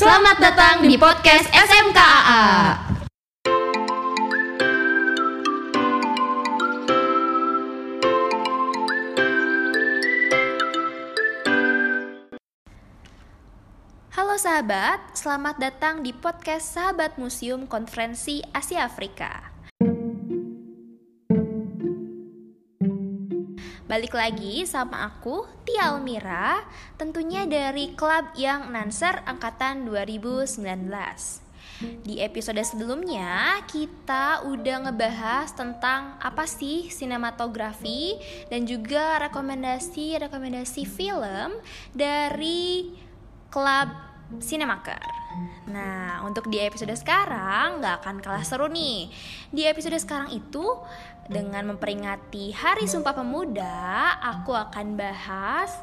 Selamat datang di podcast SMKAA. Halo sahabat, selamat datang di podcast Sahabat Museum Konferensi Asia Afrika. Balik lagi sama aku, Tia Almira, tentunya dari klub yang Nanser Angkatan 2019. Di episode sebelumnya, kita udah ngebahas tentang apa sih sinematografi dan juga rekomendasi-rekomendasi film dari klub Cinemaker. Nah, untuk di episode sekarang nggak akan kalah seru nih. Di episode sekarang itu, dengan memperingati Hari Sumpah Pemuda, aku akan bahas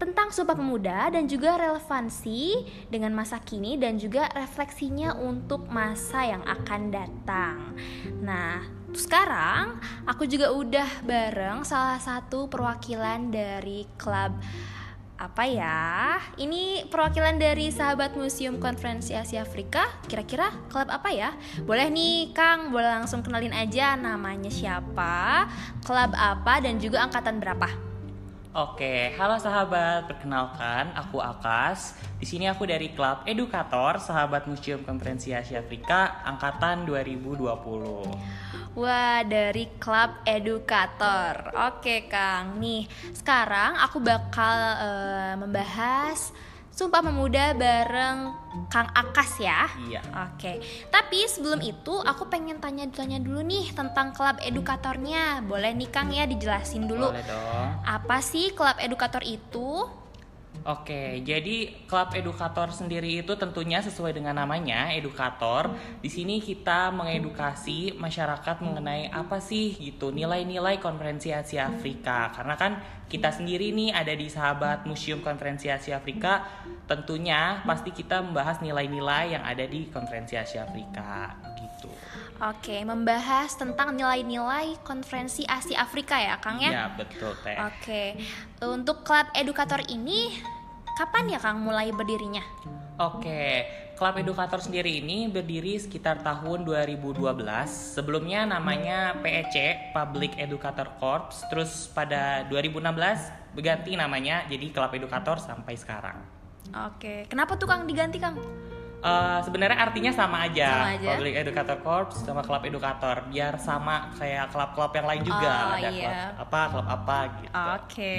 tentang Sumpah Pemuda dan juga relevansi dengan masa kini dan juga refleksinya untuk masa yang akan datang. Nah, sekarang aku juga udah bareng salah satu perwakilan dari klub apa ya? Ini perwakilan dari sahabat Museum Konferensi Asia Afrika. Kira-kira klub apa ya? Boleh nih, Kang, boleh langsung kenalin aja namanya siapa, klub apa dan juga angkatan berapa. Oke, halo sahabat. Perkenalkan, aku Akas. Di sini aku dari klub Edukator, sahabat Museum Konferensi Asia Afrika angkatan 2020. Wah, dari klub edukator. Oke, Kang. Nih, sekarang aku bakal uh, membahas Sumpah Pemuda bareng Kang Akas ya. Iya. Oke. Tapi sebelum itu aku pengen tanya-tanya dulu nih tentang klub edukatornya. Boleh nih Kang ya dijelasin dulu. Boleh dong. Apa sih klub edukator itu? Oke, jadi klub edukator sendiri itu tentunya sesuai dengan namanya, edukator. Di sini kita mengedukasi masyarakat mengenai apa sih gitu nilai-nilai konferensi Asia Afrika. Karena kan kita sendiri nih ada di sahabat Museum Konferensi Asia Afrika, tentunya pasti kita membahas nilai-nilai yang ada di konferensi Asia Afrika gitu. Oke, membahas tentang nilai-nilai konferensi Asia Afrika ya, Kang ya? Ya, betul, Teh. Oke. Untuk klub edukator ini kapan ya Kang mulai berdirinya? Oke, klub edukator sendiri ini berdiri sekitar tahun 2012. Sebelumnya namanya PEC, Public Educator Corps. Terus pada 2016 berganti namanya jadi klub edukator sampai sekarang. Oke, kenapa tuh Kang diganti Kang? Uh, sebenarnya artinya sama aja. Sama aja. Public Educator Corps sama klub edukator biar sama kayak klub-klub yang lain juga Oh, ada iya. klub apa klub apa gitu. Oke.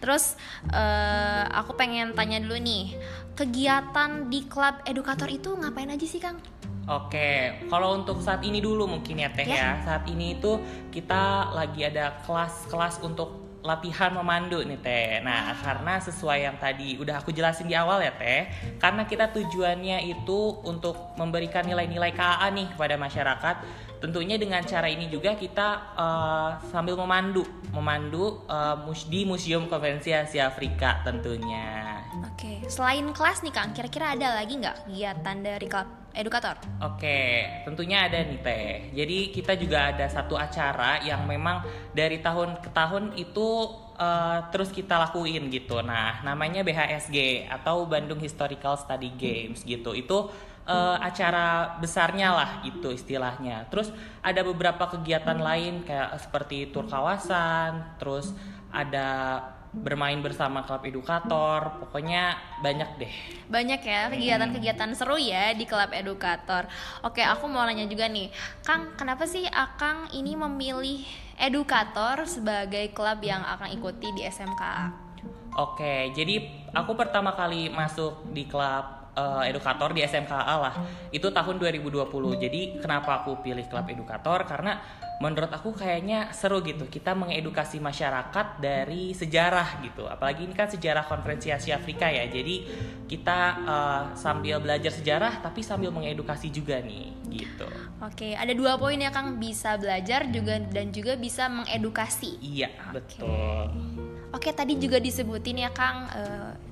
Terus eh, aku pengen tanya dulu nih, kegiatan di klub edukator itu ngapain aja sih Kang? Oke, kalau untuk saat ini dulu mungkin ya Teh Ya. ya. Saat ini itu kita lagi ada kelas-kelas untuk latihan memandu nih Teh. Nah, karena sesuai yang tadi udah aku jelasin di awal ya Teh, karena kita tujuannya itu untuk memberikan nilai-nilai KAA nih kepada masyarakat. Tentunya dengan cara ini juga kita eh, sambil memandu, memandu mus- di Museum Konferensi Asia Afrika tentunya. Oke, selain kelas nih Kang, kira-kira ada lagi nggak kegiatan dari klub edukator? Oke, tentunya ada nih Teh. Jadi kita juga ada satu acara yang memang dari tahun ke tahun itu eh, terus kita lakuin gitu. Nah, namanya BHSG atau Bandung Historical Study Games gitu. Itu eh, acara besarnya lah gitu istilahnya. Terus ada beberapa kegiatan lain kayak seperti tur kawasan, terus ada bermain bersama klub edukator. Pokoknya banyak deh. Banyak ya kegiatan-kegiatan seru ya di klub edukator. Oke, aku mau nanya juga nih, Kang, kenapa sih Akang ini memilih edukator sebagai klub yang Akang ikuti di SMKA? Oke, jadi aku pertama kali masuk di klub eh, edukator di SMKA lah. Itu tahun 2020. Jadi kenapa aku pilih klub edukator? Karena menurut aku kayaknya seru gitu. Kita mengedukasi masyarakat dari sejarah gitu. Apalagi ini kan sejarah konferensi Asia Afrika ya. Jadi kita eh, sambil belajar sejarah tapi sambil mengedukasi juga nih gitu. Oke, ada dua poin ya Kang, bisa belajar juga dan juga bisa mengedukasi. Iya, betul. Oke, tadi juga disebutin ya Kang,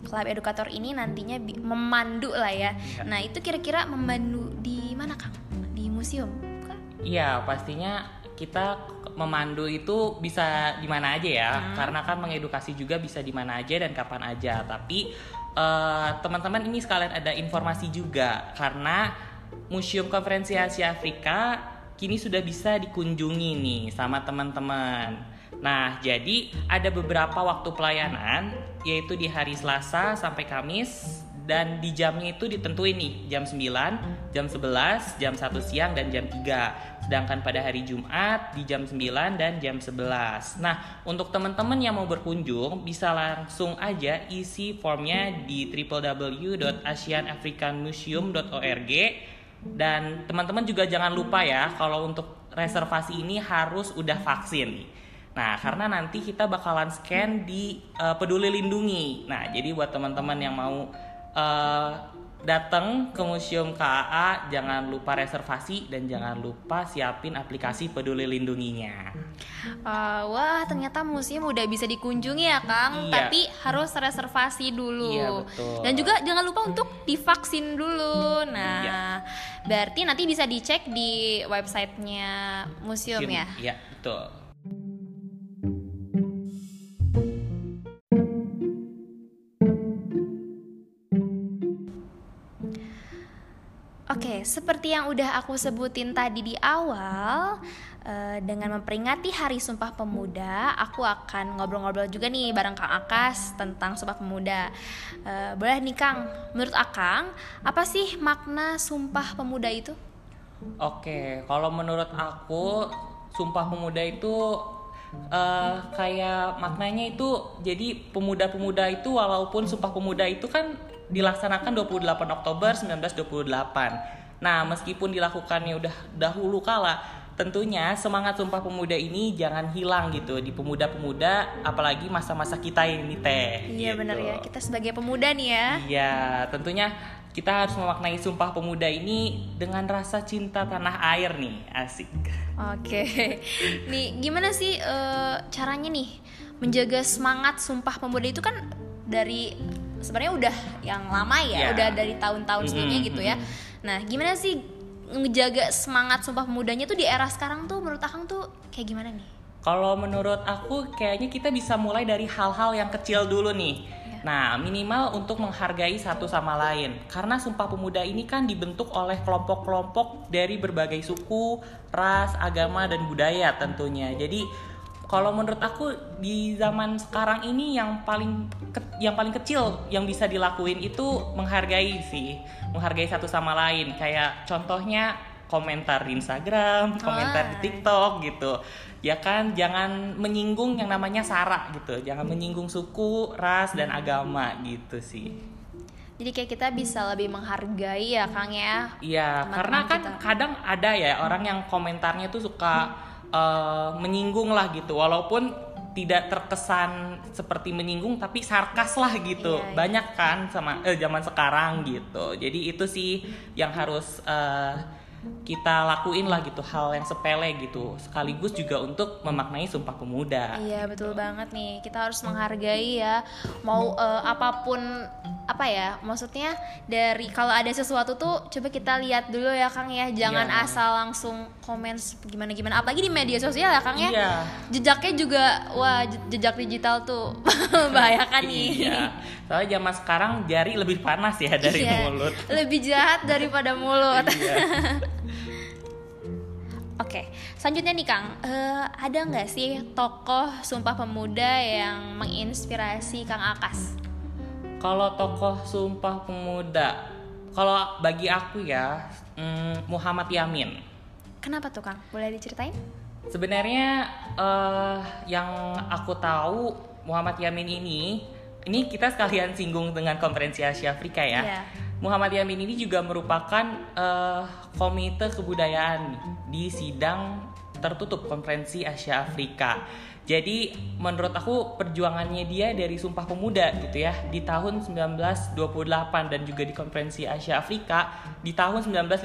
klub edukator ini nantinya memandu lah ya. Iya. Nah, itu kira-kira memandu di mana Kang? Di museum? Iya, pastinya kita memandu itu bisa di mana aja ya. Hmm. Karena kan mengedukasi juga bisa di mana aja dan kapan aja. Tapi eh, teman-teman ini sekalian ada informasi juga karena Museum Konferensi Asia Afrika kini sudah bisa dikunjungi nih sama teman-teman. Nah, jadi ada beberapa waktu pelayanan yaitu di hari Selasa sampai Kamis dan di jamnya itu ditentuin nih jam 9, jam 11, jam 1 siang dan jam 3. Sedangkan pada hari Jumat di jam 9 dan jam 11. Nah, untuk teman-teman yang mau berkunjung bisa langsung aja isi formnya di www.asianafricanmuseum.org dan teman-teman juga jangan lupa ya kalau untuk reservasi ini harus udah vaksin. Nah, karena nanti kita bakalan scan di uh, Peduli Lindungi. Nah, jadi buat teman-teman yang mau uh, datang ke Museum KAA jangan lupa reservasi dan jangan lupa siapin aplikasi Peduli Lindunginya. Uh, wah, ternyata museum udah bisa dikunjungi ya, Kang. Iya. Tapi harus reservasi dulu. Iya, betul. Dan juga jangan lupa untuk divaksin dulu. Nah, Iya. berarti nanti bisa dicek di websitenya museum ya. Iya, betul. Oke, seperti yang udah aku sebutin tadi di awal, eh, dengan memperingati Hari Sumpah Pemuda, aku akan ngobrol-ngobrol juga nih bareng Kang Akas tentang Sumpah Pemuda. Eh, boleh nih Kang, menurut Akang, apa sih makna Sumpah Pemuda itu? Oke, kalau menurut aku Sumpah Pemuda itu eh, kayak maknanya itu jadi pemuda-pemuda itu walaupun Sumpah Pemuda itu kan dilaksanakan 28 Oktober 1928. Nah, meskipun dilakukannya udah dahulu kala, tentunya semangat Sumpah Pemuda ini jangan hilang gitu di pemuda-pemuda apalagi masa-masa kita ini teh. Iya gitu. benar ya, kita sebagai pemuda nih ya. Iya, tentunya kita harus memaknai Sumpah Pemuda ini dengan rasa cinta tanah air nih, asik. Oke, nih gimana sih eh, caranya nih menjaga semangat Sumpah Pemuda itu kan dari sebenarnya udah yang lama ya, Ya. udah dari tahun-tahun sebelumnya Mm-mm, gitu ya. Nah, gimana sih ngejaga semangat Sumpah Pemudanya tuh di era sekarang tuh menurut Akang tuh kayak gimana nih? Kalau menurut aku kayaknya kita bisa mulai dari hal-hal yang kecil dulu nih. Nah, minimal untuk menghargai satu sama lain. Karena Sumpah Pemuda ini kan dibentuk oleh kelompok-kelompok dari berbagai suku, ras, agama, dan budaya tentunya. Jadi kalau menurut aku di zaman sekarang ini yang paling ke- yang paling kecil yang bisa dilakuin itu menghargai sih, menghargai satu sama lain. Kayak contohnya komentar di Instagram, komentar di Ah. TikTok gitu. Ya kan, jangan menyinggung yang namanya sara gitu. Jangan menyinggung suku, ras dan agama gitu sih. Jadi kayak kita bisa lebih menghargai ya Kang ya. Iya, karena kan kita. kadang ada ya orang yang komentarnya tuh suka eh, menyinggung lah gitu, walaupun tidak terkesan seperti menyinggung tapi sarkas lah gitu. Iya, iya. Banyak kan sama eh, zaman sekarang gitu. Jadi itu sih yang harus eh, kita lakuin lah gitu hal yang sepele gitu sekaligus juga untuk memaknai sumpah pemuda Iya betul banget nih kita harus menghargai ya mau eh, apa pun apa ya maksudnya dari kalau ada sesuatu tuh coba kita lihat dulu ya Kang ya jangan Iya. asal langsung komen gimana gimana apalagi di media sosial ya Kang ya Iya. jejaknya juga wah je- jejak digital tuh membahayakan nih Iya. Soalnya zaman sekarang jari lebih panas ya dari Iya, mulut. lebih jahat daripada mulut Iya. Oke, selanjutnya nih Kang, Eh, ada nggak sih tokoh Sumpah Pemuda yang menginspirasi Kang Akas? Kalau tokoh Sumpah Pemuda, kalau bagi aku ya mm, Muhammad Yamin. Kenapa tuh Kang? Boleh diceritain? Sebenarnya eh, yang aku tahu Muhammad Yamin ini, ini kita sekalian singgung dengan konferensi Asia Afrika ya. Iya. Muhammad Yamin ini juga merupakan eh, komite kebudayaan di sidang tertutup konferensi Asia Afrika. Jadi menurut aku perjuangannya dia dari Sumpah Pemuda gitu ya di tahun 1928 dan juga di konferensi Asia Afrika di tahun 1955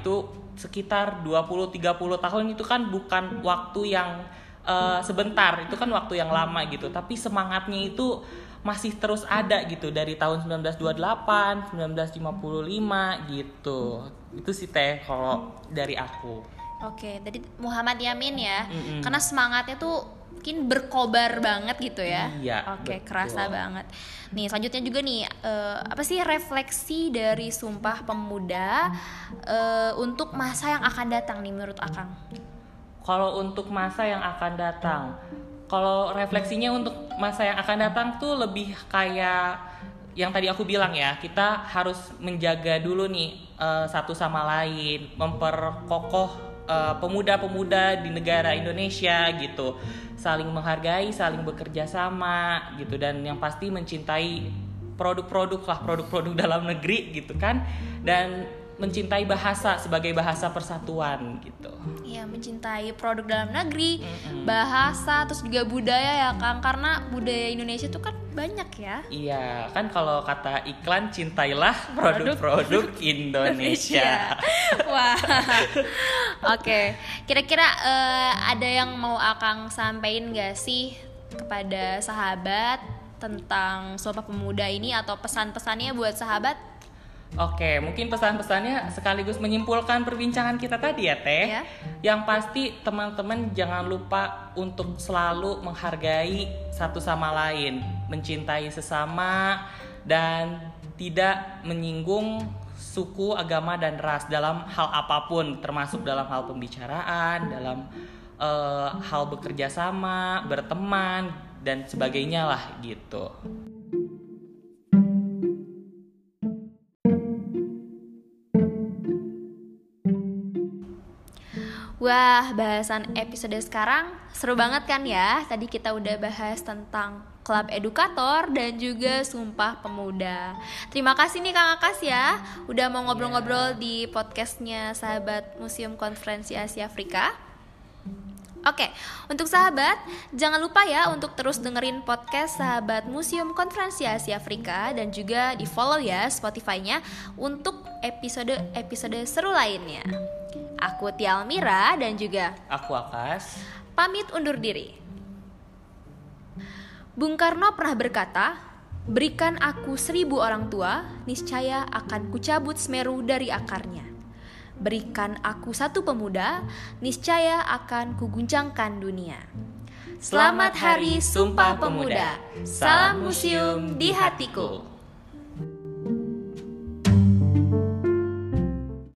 itu sekitar 20-30 tahun itu kan bukan waktu yang eh, sebentar itu kan waktu yang lama gitu tapi semangatnya itu masih terus ada gitu dari tahun 1928, 1955 gitu. Itu sih teh kalau dari aku. Oke, jadi Muhammad Yamin ya, Mm-mm. karena semangatnya tuh mungkin berkobar banget gitu ya. Iya, Oke, betul. kerasa banget. Nih, selanjutnya juga nih eh, apa sih refleksi dari Sumpah Pemuda eh, untuk masa yang akan datang nih menurut Akang? Kalau untuk masa yang akan datang, kalau refleksinya untuk masa yang akan datang tuh lebih kayak yang tadi aku bilang ya, kita harus menjaga dulu nih eh, satu sama lain, memperkokoh eh, pemuda-pemuda di negara Indonesia gitu, saling menghargai, saling bekerja sama gitu, dan yang pasti mencintai produk-produk lah, produk-produk dalam negeri gitu kan, dan mencintai bahasa sebagai bahasa persatuan gitu. Iya, mencintai produk dalam negeri, bahasa, terus juga budaya ya Kang. Karena budaya Indonesia tuh kan banyak ya. Iya, kan kalau kata iklan cintailah produk-produk Indonesia. Wah. Oke, kira-kira eh, ada yang mau Akang sampaikan gak sih kepada sahabat tentang Sumpah Pemuda ini atau pesan-pesannya buat sahabat? Oke, mungkin pesan-pesannya sekaligus menyimpulkan perbincangan kita tadi ya, Teh. Ya. Yang pasti teman-teman jangan lupa untuk selalu menghargai satu sama lain, mencintai sesama dan tidak menyinggung suku, agama dan ras dalam hal apa pun, termasuk dalam hal pembicaraan, dalam eh, hal bekerja sama, berteman dan sebagainya lah gitu. Wah, bahasan episode sekarang seru banget kan ya? Tadi kita udah bahas tentang klub edukator dan juga Sumpah Pemuda. Terima kasih nih Kang Akas ya, udah mau ngobrol-ngobrol di podcastnya sahabat Museum Konferensi Asia Afrika. Oke, untuk sahabat, jangan lupa ya untuk terus dengerin podcast sahabat Museum Konferensi Asia Afrika dan juga di follow ya Spotify-nya untuk episode-episode seru lainnya. Aku Tia Almira dan juga Aku Akas. pamit undur diri. Bung Karno pernah berkata, berikan aku seribu orang tua, niscaya akan kucabut Semeru dari akarnya. Berikan aku satu pemuda, niscaya akan kuguncangkan dunia. Selamat Hari Sumpah Pemuda. Salam museum di hatiku.